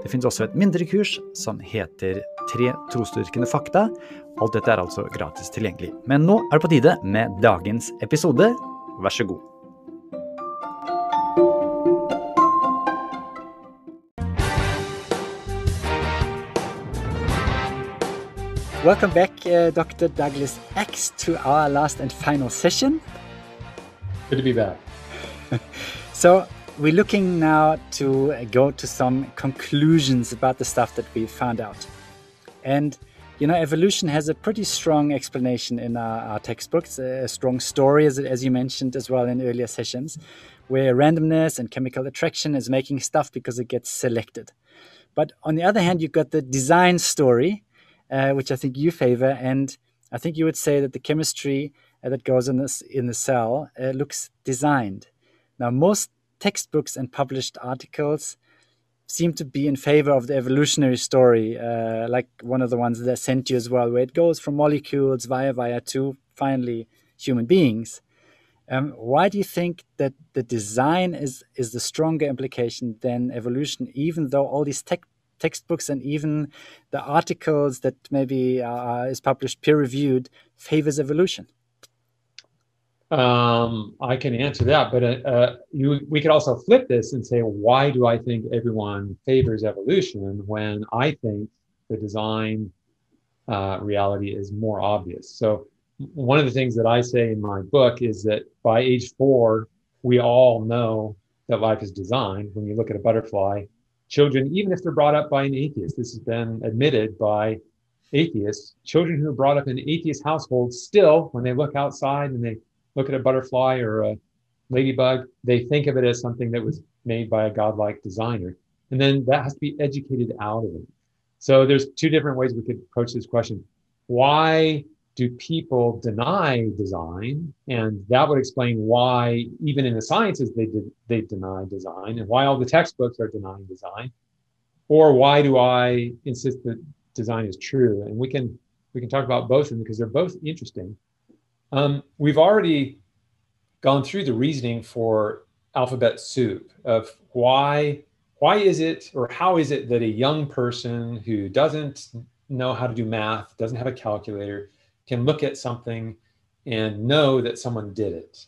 Det finnes også et mindre kurs som heter Tre trosdyrkende fakta. Alt dette er altså gratis tilgjengelig. Men nå er det på tide med dagens episode. Vær så god. Welcome back, uh, Dr. Douglas X, to our last and final session. Good to be back. so, we're looking now to go to some conclusions about the stuff that we found out. And, you know, evolution has a pretty strong explanation in our, our textbooks, a strong story, as, as you mentioned as well in earlier sessions, where randomness and chemical attraction is making stuff because it gets selected. But on the other hand, you've got the design story, uh, which I think you favor. And I think you would say that the chemistry uh, that goes in, this, in the cell uh, looks designed. Now, most textbooks and published articles seem to be in favor of the evolutionary story, uh, like one of the ones that I sent you as well, where it goes from molecules via via to finally human beings. Um, why do you think that the design is is the stronger implication than evolution, even though all these tech textbooks and even the articles that maybe uh, is published peer reviewed favors evolution? Um, I can answer that, but uh, uh, you, we could also flip this and say, why do I think everyone favors evolution when I think the design uh, reality is more obvious? So, one of the things that I say in my book is that by age four, we all know that life is designed. When you look at a butterfly, children, even if they're brought up by an atheist, this has been admitted by atheists, children who are brought up in atheist households still, when they look outside and they look at a butterfly or a ladybug, they think of it as something that was made by a godlike designer. And then that has to be educated out of it. So there's two different ways we could approach this question. Why do people deny design? And that would explain why, even in the sciences, they they deny design, and why all the textbooks are denying design. Or why do I insist that design is true? And we can we can talk about both of them because they're both interesting. Um, we've already gone through the reasoning for alphabet soup of why why is it or how is it that a young person who doesn't know how to do math, doesn't have a calculator, can look at something and know that someone did it.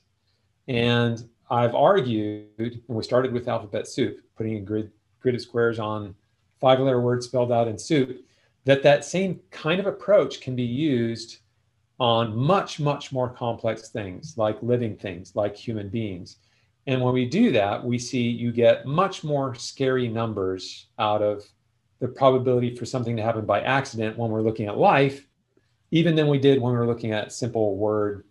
And I've argued, and we started with alphabet soup, putting a grid, grid of squares on five letter words spelled out in soup, that that same kind of approach can be used on much, much more complex things like living things, like human beings. And when we do that, we see you get much more scary numbers out of the probability for something to happen by accident when we're looking at life, even than we did when we were looking at simple word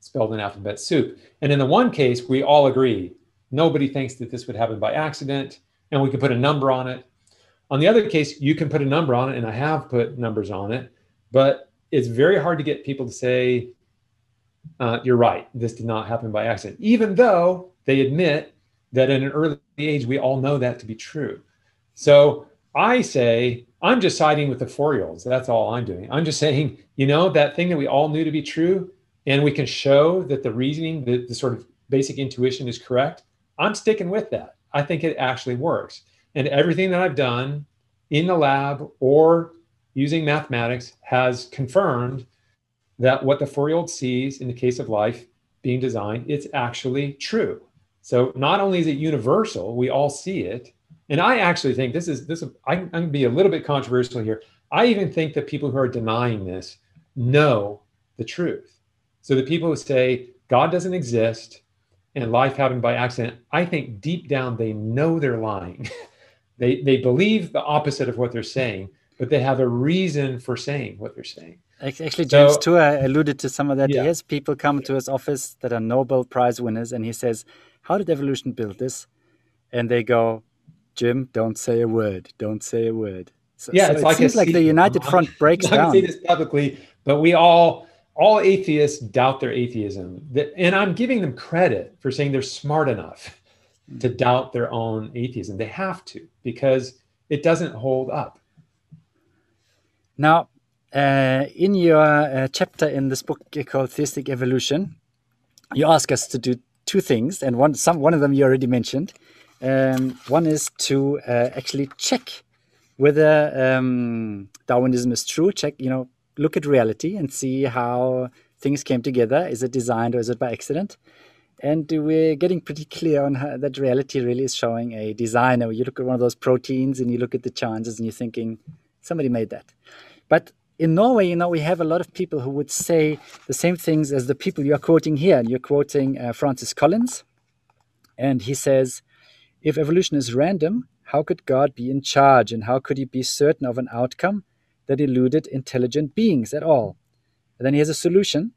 spelled in alphabet soup. And in the one case, we all agree nobody thinks that this would happen by accident, and we can put a number on it. On the other case, you can put a number on it, and I have put numbers on it, but it's very hard to get people to say, uh, you're right, this did not happen by accident, even though they admit that in an early age, we all know that to be true. So I say, I'm just siding with the four year olds. That's all I'm doing. I'm just saying, you know, that thing that we all knew to be true, and we can show that the reasoning, the, the sort of basic intuition is correct. I'm sticking with that. I think it actually works. And everything that I've done in the lab or using mathematics has confirmed that what the four-year-old sees in the case of life being designed, it's actually true. So not only is it universal, we all see it. And I actually think this is this. I'm going to be a little bit controversial here. I even think that people who are denying this know the truth. So the people who say God doesn't exist and life happened by accident, I think deep down they know they're lying. they they believe the opposite of what they're saying, but they have a reason for saying what they're saying. Actually, James so, alluded to some of that. Yeah. Yes, people come to his office that are Nobel Prize winners, and he says, "How did evolution build this?" And they go, "Jim, don't say a word. Don't say a word." So, yeah, so it like seems like the United Front breaks I'm down. say this publicly, but we all all atheists doubt their atheism. And I'm giving them credit for saying they're smart enough hmm. to doubt their own atheism. They have to because it doesn't hold up. Now, uh, in your uh, chapter in this book called Theistic Evolution, you ask us to do two things, and one some one of them you already mentioned. Um, one is to uh, actually check whether um, Darwinism is true. Check, you know, look at reality and see how things came together. Is it designed or is it by accident? And we're getting pretty clear on how, that reality really is showing a designer. You look at one of those proteins and you look at the chances and you're thinking, somebody made that. But in Norway, you know, we have a lot of people who would say the same things as the people you are quoting here. And you're quoting uh, Francis Collins, and he says, if evolution is random, how could God be in charge and how could he be certain of an outcome that eluded intelligent beings at all? And then he has a solution,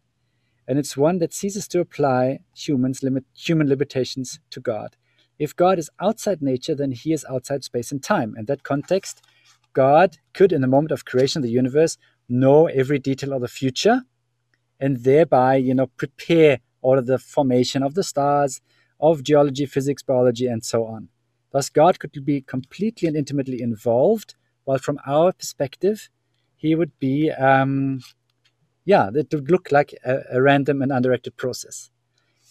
and it's one that ceases to apply humans limit, human limitations to God. If God is outside nature, then he is outside space and time. And that context, God could, in the moment of creation of the universe, know every detail of the future and thereby, you know, prepare all of the formation of the stars, of geology, physics, biology, and so on. Thus, God could be completely and intimately involved, while from our perspective, he would be, um, yeah, it would look like a, a random and undirected process.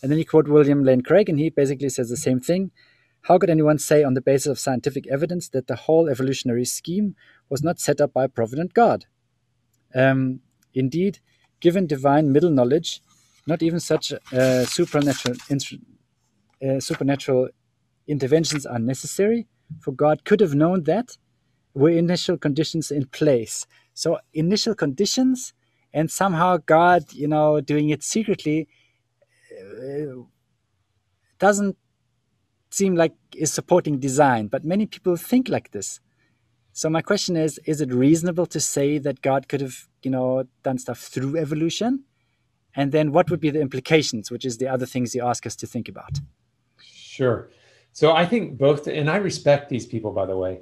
And then you quote William Lane Craig, and he basically says the same thing. How could anyone say, on the basis of scientific evidence, that the whole evolutionary scheme was not set up by a provident God? Um, indeed, given divine middle knowledge, not even such uh, supernatural, uh, supernatural interventions are necessary, for God could have known that were initial conditions in place. So initial conditions, and somehow God, you know, doing it secretly, uh, doesn't seem like is supporting design. But many people think like this. So my question is: Is it reasonable to say that God could have, you know, done stuff through evolution? And then what would be the implications, which is the other things you ask us to think about? Sure. So I think both, and I respect these people, by the way.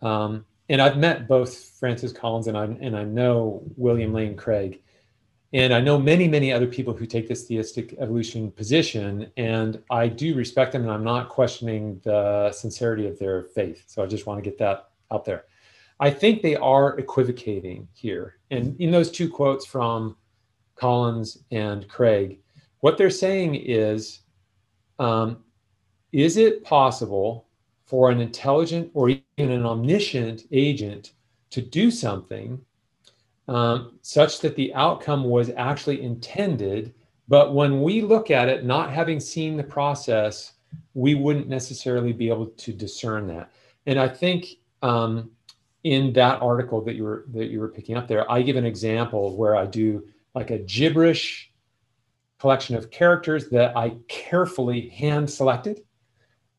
Um, and I've met both Francis Collins and I, and I know William Lane Craig. And I know many, many other people who take this theistic evolution position, and I do respect them, and I'm not questioning the sincerity of their faith. So I just want to get that out there. I think they are equivocating here. And in those two quotes from Collins and Craig, what they're saying is um, Is it possible for an intelligent or even an omniscient agent to do something um, such that the outcome was actually intended? But when we look at it, not having seen the process, we wouldn't necessarily be able to discern that. And I think um, in that article that you were that you were picking up there, I give an example where I do like a gibberish collection of characters that I carefully hand selected,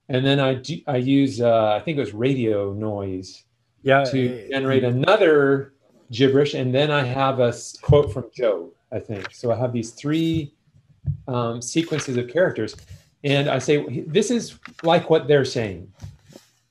and then I do, I use uh, I think it was radio noise yeah, to generate another gibberish, and then I have a quote from Job. I think so. I have these three um, sequences of characters, and I say this is like what they're saying.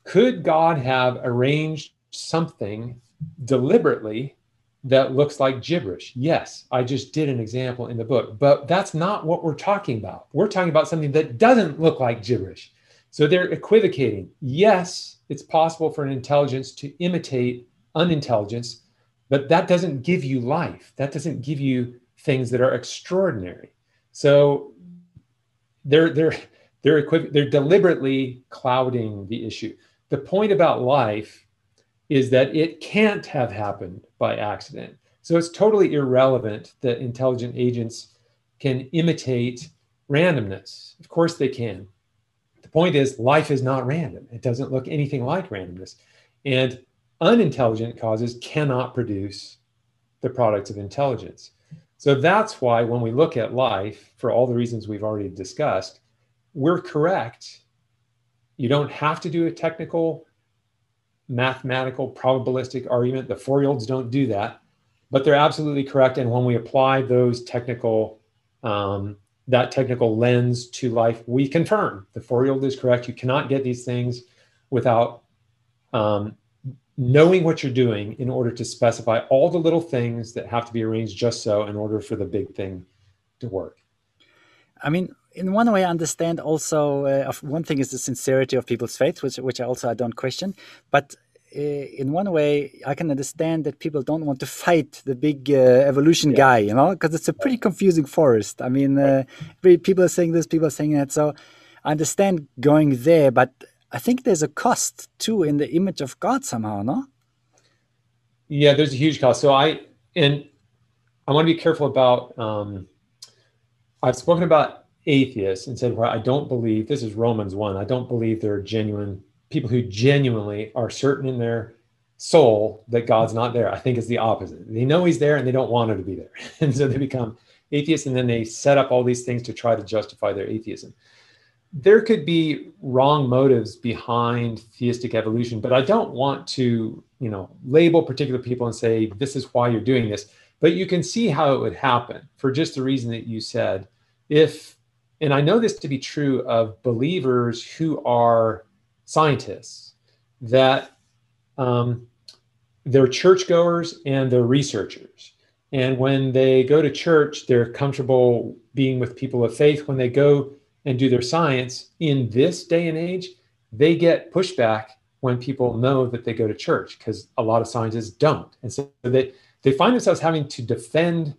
Could God have arranged something deliberately that looks like gibberish. Yes, I just did an example in the book, but that's not what we're talking about. We're talking about something that doesn't look like gibberish. So they're equivocating. Yes, it's possible for an intelligence to imitate unintelligence, but that doesn't give you life. That doesn't give you things that are extraordinary. So they're they're they're they're deliberately clouding the issue. The point about life is that it can't have happened by accident. So it's totally irrelevant that intelligent agents can imitate randomness. Of course they can. The point is, life is not random. It doesn't look anything like randomness. And unintelligent causes cannot produce the products of intelligence. So that's why when we look at life, for all the reasons we've already discussed, we're correct. You don't have to do a technical mathematical probabilistic argument. The four-year-olds don't do that, but they're absolutely correct. And when we apply those technical, um, that technical lens to life, we confirm the four-year-old is correct. You cannot get these things without um, knowing what you're doing in order to specify all the little things that have to be arranged just so in order for the big thing to work. I mean, in one way, I understand also. Uh, one thing is the sincerity of people's faith, which which also I don't question. But uh, in one way, I can understand that people don't want to fight the big uh, evolution yeah. guy, you know, because it's a pretty confusing forest. I mean, uh, people are saying this, people are saying that. So I understand going there, but I think there's a cost too in the image of God somehow, no? Yeah, there's a huge cost. So I and I want to be careful about. Um, I've spoken about atheists and said, well, I don't believe this is Romans one. I don't believe there are genuine people who genuinely are certain in their soul that God's not there. I think it's the opposite. They know He's there and they don't want Him to be there, and so they become atheists, and then they set up all these things to try to justify their atheism there could be wrong motives behind theistic evolution, but I don't want to, you know, label particular people and say this is why you're doing this. But you can see how it would happen for just the reason that you said. If, and I know this to be true of believers who are scientists, that um, they're churchgoers and they're researchers. And when they go to church, they're comfortable being with people of faith. When they go and do their science in this day and age, they get pushback when people know that they go to church because a lot of scientists don't. And so they, they find themselves having to defend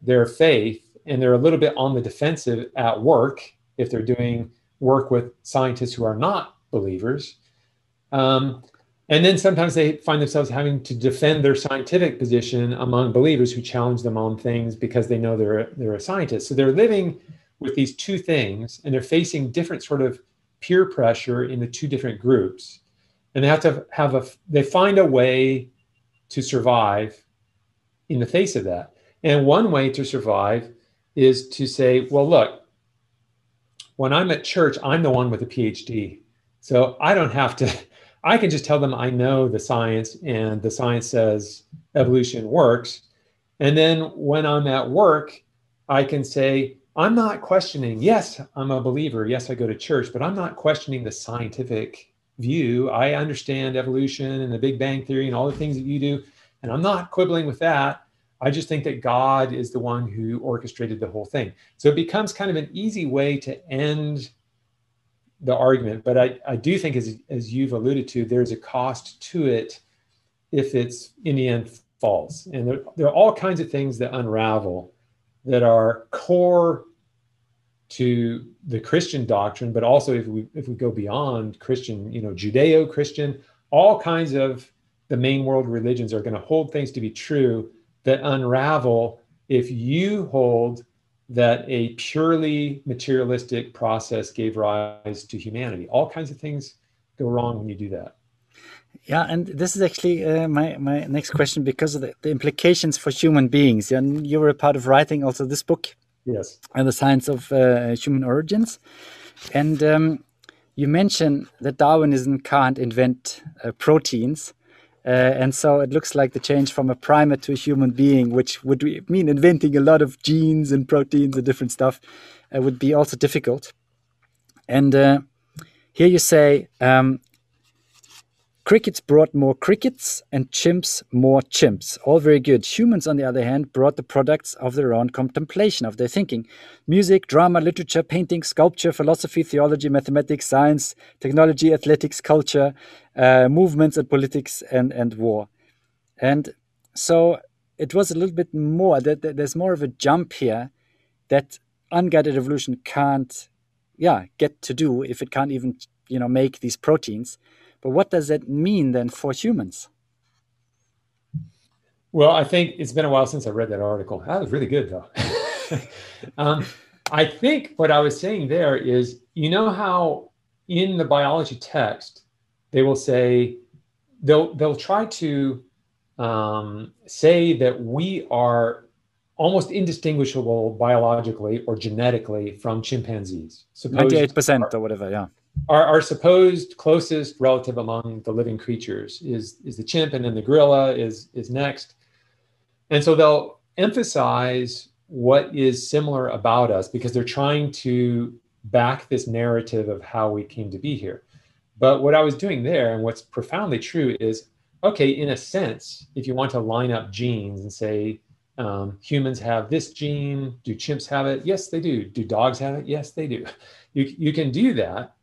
their faith and they're a little bit on the defensive at work if they're doing work with scientists who are not believers. Um, and then sometimes they find themselves having to defend their scientific position among believers who challenge them on things because they know they're, they're a scientist. So they're living with these two things and they're facing different sort of peer pressure in the two different groups. And they have to have a they find a way to survive in the face of that. And one way to survive is to say well look when i'm at church i'm the one with a phd so i don't have to i can just tell them i know the science and the science says evolution works. And then when i'm at work i can say I'm not questioning, yes, I'm a believer. Yes, I go to church, but I'm not questioning the scientific view. I understand evolution and the Big Bang Theory and all the things that you do. And I'm not quibbling with that. I just think that God is the one who orchestrated the whole thing. So it becomes kind of an easy way to end the argument. But I, I do think, as, as you've alluded to, there's a cost to it if it's in the end false. And there, there are all kinds of things that unravel that are core to the Christian doctrine, but also if we if we go beyond Christian, you know, Judeo-Christian, all kinds of the main world religions are going to hold things to be true that unravel if you hold that a purely materialistic process gave rise to humanity. All kinds of things go wrong when you do that. Yeah, and this is actually uh, my my next question because of the, the, implications for human beings. And you were a part of writing also this book. Yes. And the science of uh, human origins, and um, you mention that Darwinism can't invent uh, proteins. Uh, and so it looks like the change from a primate to a human being, which would mean inventing a lot of genes and proteins and different stuff, uh, would be also difficult. And uh, here you say um, Crickets brought more crickets and chimps more chimps. All very good. Humans, on the other hand, brought the products of their own contemplation, of their thinking. Music, drama, literature, painting, sculpture, philosophy, theology, mathematics, science, technology, athletics, culture, uh, movements and politics and, and war. And so it was a little bit more, there's more of a jump here that unguided evolution can't, yeah, get to do if it can't even, you know, make these proteins. But what does that mean then for humans? Well, I think it's been a while since I read that article. That was really good, though. um, I think what I was saying there is you know how in the biology text they will say they'll they'll try to um, say that we are almost indistinguishable biologically or genetically from chimpanzees. Ninety-eight percent or whatever, yeah our, our supposed closest relative among the living creatures is is the chimp and then the gorilla is is next and so they'll emphasize what is similar about us because they're trying to back this narrative of how we came to be here but what i was doing there and what's profoundly true is okay, in a sense, if you want to line up genes and say um, humans have this gene, do chimps have it? Yes, they do. Do dogs have it? Yes, they do. You, you can do that.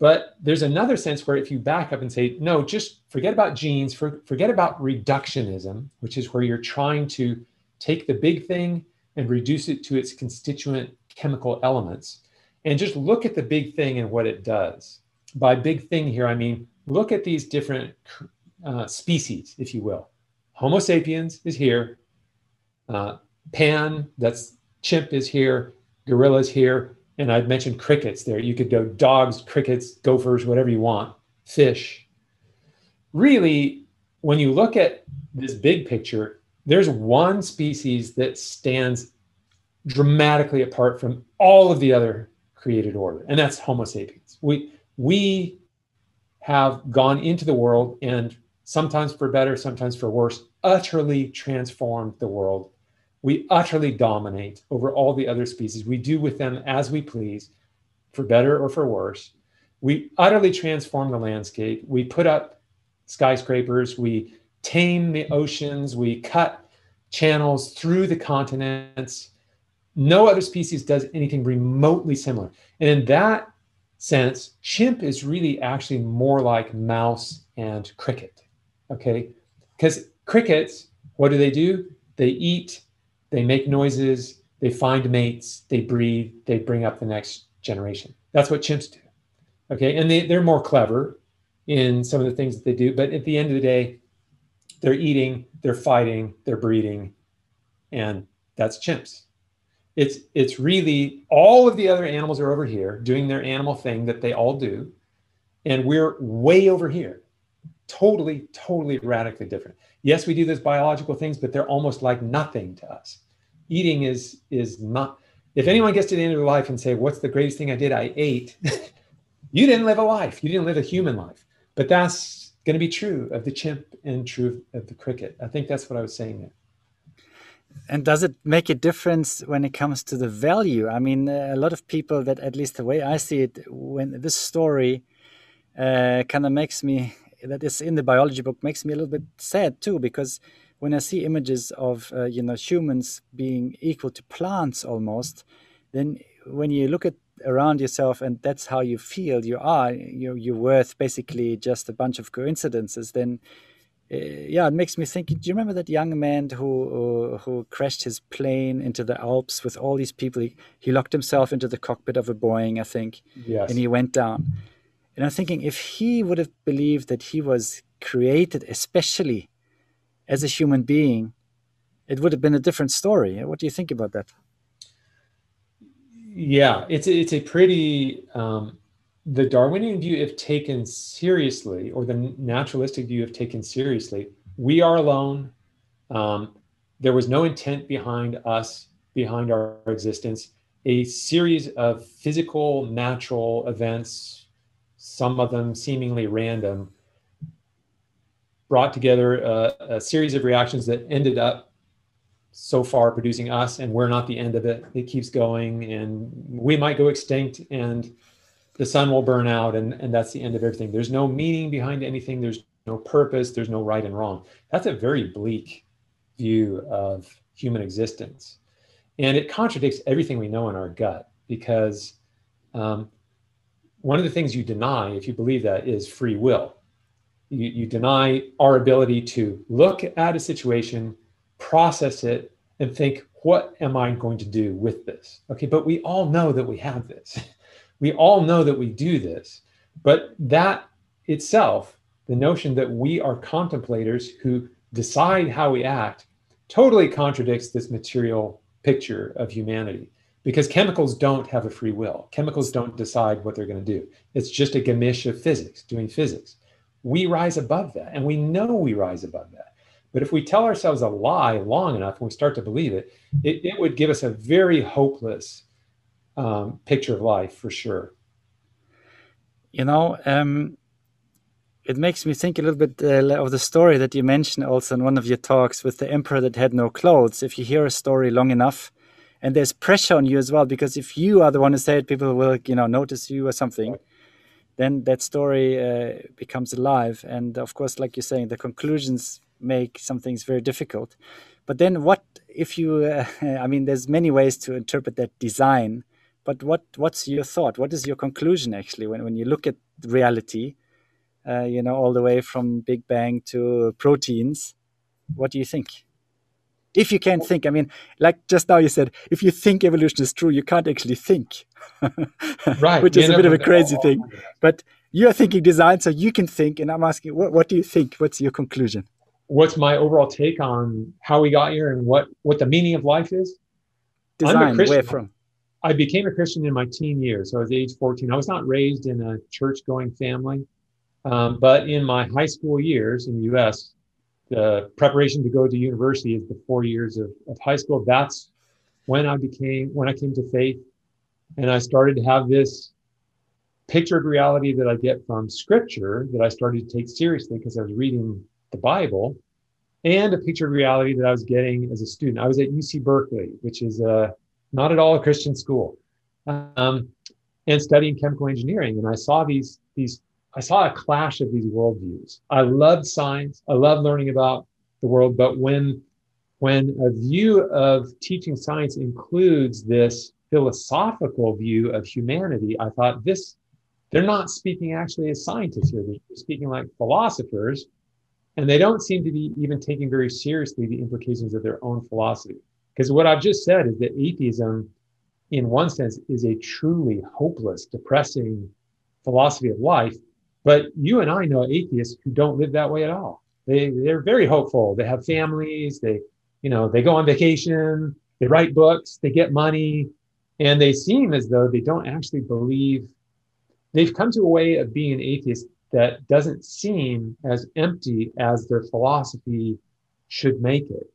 But there's another sense where if you back up and say, no, just forget about genes, for, forget about reductionism, which is where you're trying to take the big thing and reduce it to its constituent chemical elements, and just look at the big thing and what it does. By big thing here, I mean look at these different uh, species, if you will. Homo sapiens is here. Uh, pan, that's chimp, is here. Gorillas here. And I'd mentioned crickets there. You could go dogs, crickets, gophers, whatever you want, fish. Really, when you look at this big picture, there's one species that stands dramatically apart from all of the other created order, and that's Homo sapiens. We we have gone into the world and sometimes for better, sometimes for worse, utterly transformed the world. We utterly dominate over all the other species. We do with them as we please, for better or for worse. We utterly transform the landscape. We put up skyscrapers. We tame the oceans. We cut channels through the continents. No other species does anything remotely similar. And in that sense, chimp is really actually more like mouse and cricket. Okay. Because crickets, what do they do? They eat, they make noises, they find mates, they breed, they bring up the next generation. That's what chimps do. Okay. And they, they're more clever in some of the things that they do. But at the end of the day, they're eating, they're fighting, they're breeding, and that's chimps. It's it's really all of the other animals are over here doing their animal thing that they all do, and we're way over here, totally, totally radically different. Yes, we do those biological things, but they're almost like nothing to us. Eating is is not. If anyone gets to the end of their life and say, "What's the greatest thing I did? I ate," you didn't live a life. You didn't live a human life. But that's going to be true of the chimp and true of the cricket. I think that's what I was saying there. And does it make a difference when it comes to the value? I mean, a lot of people that, at least the way I see it, when this story uh, kind of makes me, that is in the biology book, makes me a little bit sad too, because when I see images of, uh, you know, humans being equal to plants almost, then when you look at around yourself and that's how you feel you are you're, you're worth basically just a bunch of coincidences then uh, yeah it makes me think do you remember that young man who uh, who crashed his plane into the alps with all these people he, he locked himself into the cockpit of a boeing i think yes. and he went down and i'm thinking if he would have believed that he was created especially as a human being it would have been a different story what do you think about that yeah, it's a, it's a pretty um, the Darwinian view, if taken seriously, or the naturalistic view, if taken seriously, we are alone. Um, there was no intent behind us, behind our existence. A series of physical, natural events, some of them seemingly random, brought together a, a series of reactions that ended up so far producing us and we're not the end of it. It keeps going and we might go extinct and the sun will burn out and, and that's the end of everything. There's no meaning behind anything. There's no purpose. There's no right and wrong. That's a very bleak view of human existence. And it contradicts everything we know in our gut because um, one of the things you deny if you believe that is free will you, you deny our ability to look at a situation process it and think, what am I going to do with this? Okay, but we all know that we have this. We all know that we do this. But that itself, the notion that we are contemplators who decide how we act, totally contradicts this material picture of humanity because chemicals don't have a free will. Chemicals don't decide what they're going to do. It's just a gamish of physics, doing physics. We rise above that, and we know we rise above that. But if we tell ourselves a lie long enough and we start to believe it, it, it would give us a very hopeless um, picture of life for sure. You know, um, it makes me think a little bit uh, of the story that you mentioned also in one of your talks with the emperor that had no clothes. If you hear a story long enough, and there's pressure on you as well, because if you are the one who say it, people will, you know, notice you or something then that story uh, becomes alive. And of course, like you're saying, the conclusions make some things very difficult. But then, what if you? Uh, I mean, there's many ways to interpret that design. But what what's your thought? What is your conclusion actually when when you look at reality? Uh, you know, all the way from Big Bang to proteins. What do you think? If you can't think i mean like just now you said if you think evolution is true you can't actually think. Right. Which is a bit of a crazy thing. But you're thinking design so you can think and i'm asking what, what do you think? What's your conclusion? What's my overall take on how we got here and what what the meaning of life is? Design where from? I became a christian in my teen years. So i was age 14 i was not raised in a church going family. Um, but in my high school years in the us the preparation to go to university is the four years of, of high school. That's when I became, when I came to faith and I started to have this pictured reality that I get from scripture that I started to take seriously because I was reading the Bible and a pictured reality that I was getting as a student. I was at UC Berkeley, which is a, not at all a Christian school, um, and studying chemical engineering. And I saw these, these I saw a clash of these worldviews. I loved science. I loved learning about the world, but when when a view of teaching science includes this philosophical view of humanity, I thought this they're not speaking actually as scientists here. They're speaking like philosophers, and they don't seem to be even taking very seriously the implications of their own philosophy. Because what I've just said is that atheism, in one sense, is a truly hopeless, depressing philosophy of life but you and I know atheists who don't live that way at all. They they're very hopeful. They have families. They you know they go on vacation. They write books. They get money, and they seem as though they don't actually believe. They've come to a way of being an atheist that doesn't seem as empty as their philosophy should make it.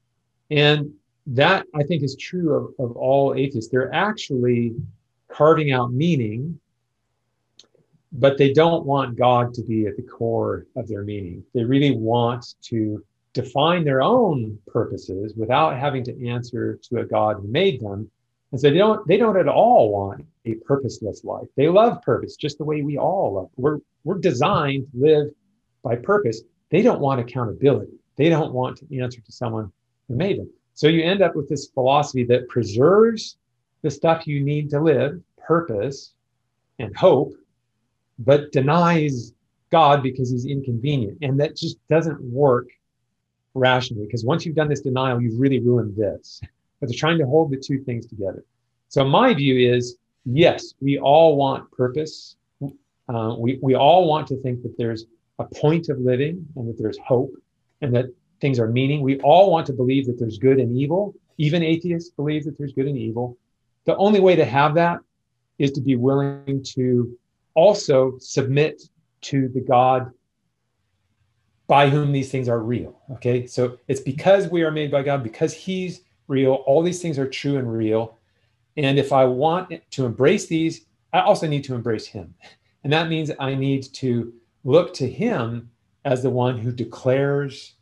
And that I think is true of, of all atheists. They're actually carving out meaning but they don't want God to be at the core of their meaning. They really want to define their own purposes without having to answer to a God who made them. And so they don't they don't at all want a purposeless life. They love purpose just the way we all love. We're we're designed to live by purpose. They don't want accountability. They don't want to answer to someone who made them. So you end up with this philosophy that preserves the stuff you need to live, purpose and hope, but denies God because he's inconvenient. And that just doesn't work rationally because once you've done this denial, you've really ruined this. But they're trying to hold the two things together. So my view is yes, we all want purpose. Uh, we, we all want to think that there's a point of living and that there's hope and that things are meaning. We all want to believe that there's good and evil. Even atheists believe that there's good and evil. The only way to have that is to be willing to also submit to the God by whom these things are real. Okay. So it's because we are made by God, because He's real, all these things are true and real. And if I want to embrace these, I also need to embrace Him. And that means I need to look to Him as the one who declares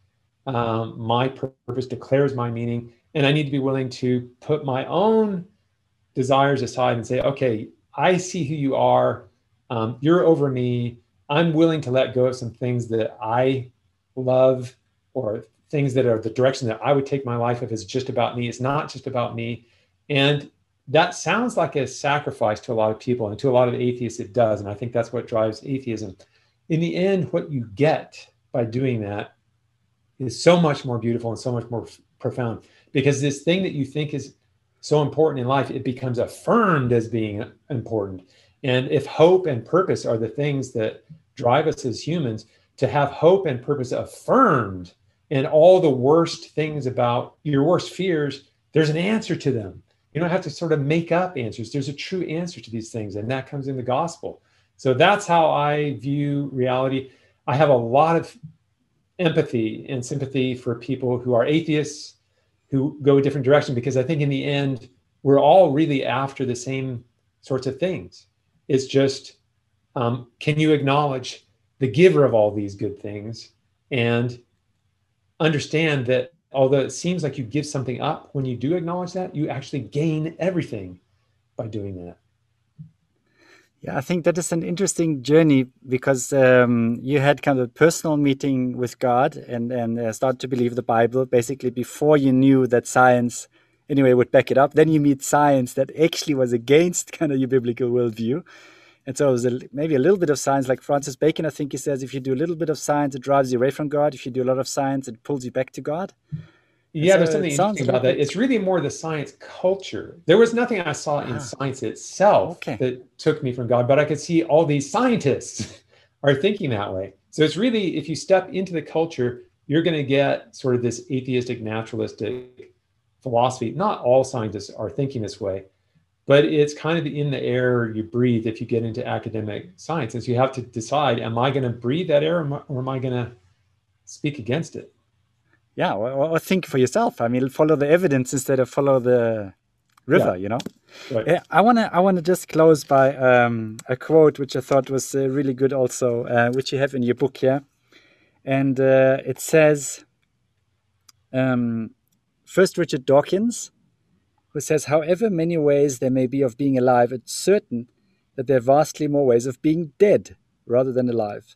um, my purpose, declares my meaning. And I need to be willing to put my own desires aside and say, okay, I see who you are um, you're over me. I'm willing to let go of some things that I love or things that are the direction that I would take my life if it's just about me. It's not just about me. And that sounds like a sacrifice to a lot of people and to a lot of atheists it does. And I think that's what drives atheism. In the end, what you get by doing that is so much more beautiful and so much more f- profound because this thing that you think is so important in life, it becomes affirmed as being important. And if hope and purpose are the things that drive us as humans, to have hope and purpose affirmed and all the worst things about your worst fears, there's an answer to them. You don't have to sort of make up answers. There's a true answer to these things, and that comes in the gospel. So that's how I view reality. I have a lot of empathy and sympathy for people who are atheists, who go a different direction, because I think in the end, we're all really after the same sorts of things. It's just, um, can you acknowledge the giver of all these good things and understand that although it seems like you give something up, when you do acknowledge that, you actually gain everything by doing that. Yeah, I think that is an interesting journey because um, you had kind of a personal meeting with God and and uh, started to believe the Bible basically before you knew that science anyway would back it up. Then you meet science that actually was against kind of your biblical worldview. And so it was a, maybe a little bit of science, like Francis Bacon, I think he says, if you do a little bit of science, it drives you away from God. If you do a lot of science, it pulls you back to God. Yeah, so there's something interesting about that. It's really more the science culture. There was nothing I saw in ah. science itself okay. that took me from God, but I could see all these scientists are thinking that way. So it's really, if you step into the culture, you're going to get sort of this atheistic, naturalistic philosophy. Not all scientists are thinking this way, but it's kind of in the air you breathe if you get into academic science. And so you have to decide, am I going to breathe that air or am I going to speak against it? yeah well, think for yourself i mean follow the evidence instead of follow the river yeah. you know right. i want to i want to just close by um, a quote which i thought was uh, really good also uh, which you have in your book here and uh, it says um, first richard dawkins who says however many ways there may be of being alive it's certain that there are vastly more ways of being dead rather than alive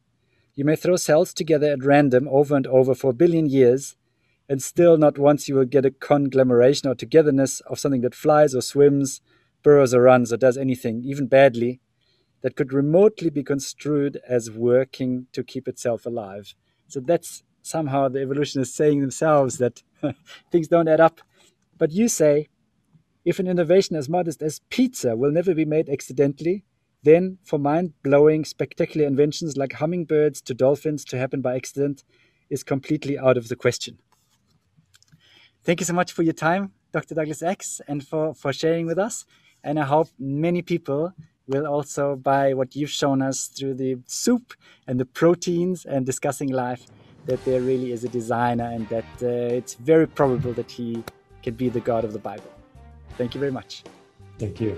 you may throw cells together at random over and over for a billion years and still not once you will get a conglomeration or togetherness of something that flies or swims, burrows or runs or does anything, even badly, that could remotely be construed as working to keep itself alive. So that's somehow the evolutionists saying themselves that things don't add up. But you say, if an innovation as modest as pizza will never be made accidentally, then for mind blowing, spectacular inventions like hummingbirds to dolphins to happen by accident is completely out of the question. Thank you so much for your time, Dr. Douglas Axe, and for, for sharing with us. And I hope many people will also buy what you've shown us through the soup and the proteins and discussing life that there really is a designer and that uh, it's very probable that he can be the God of the Bible. Thank you very much. Thank you.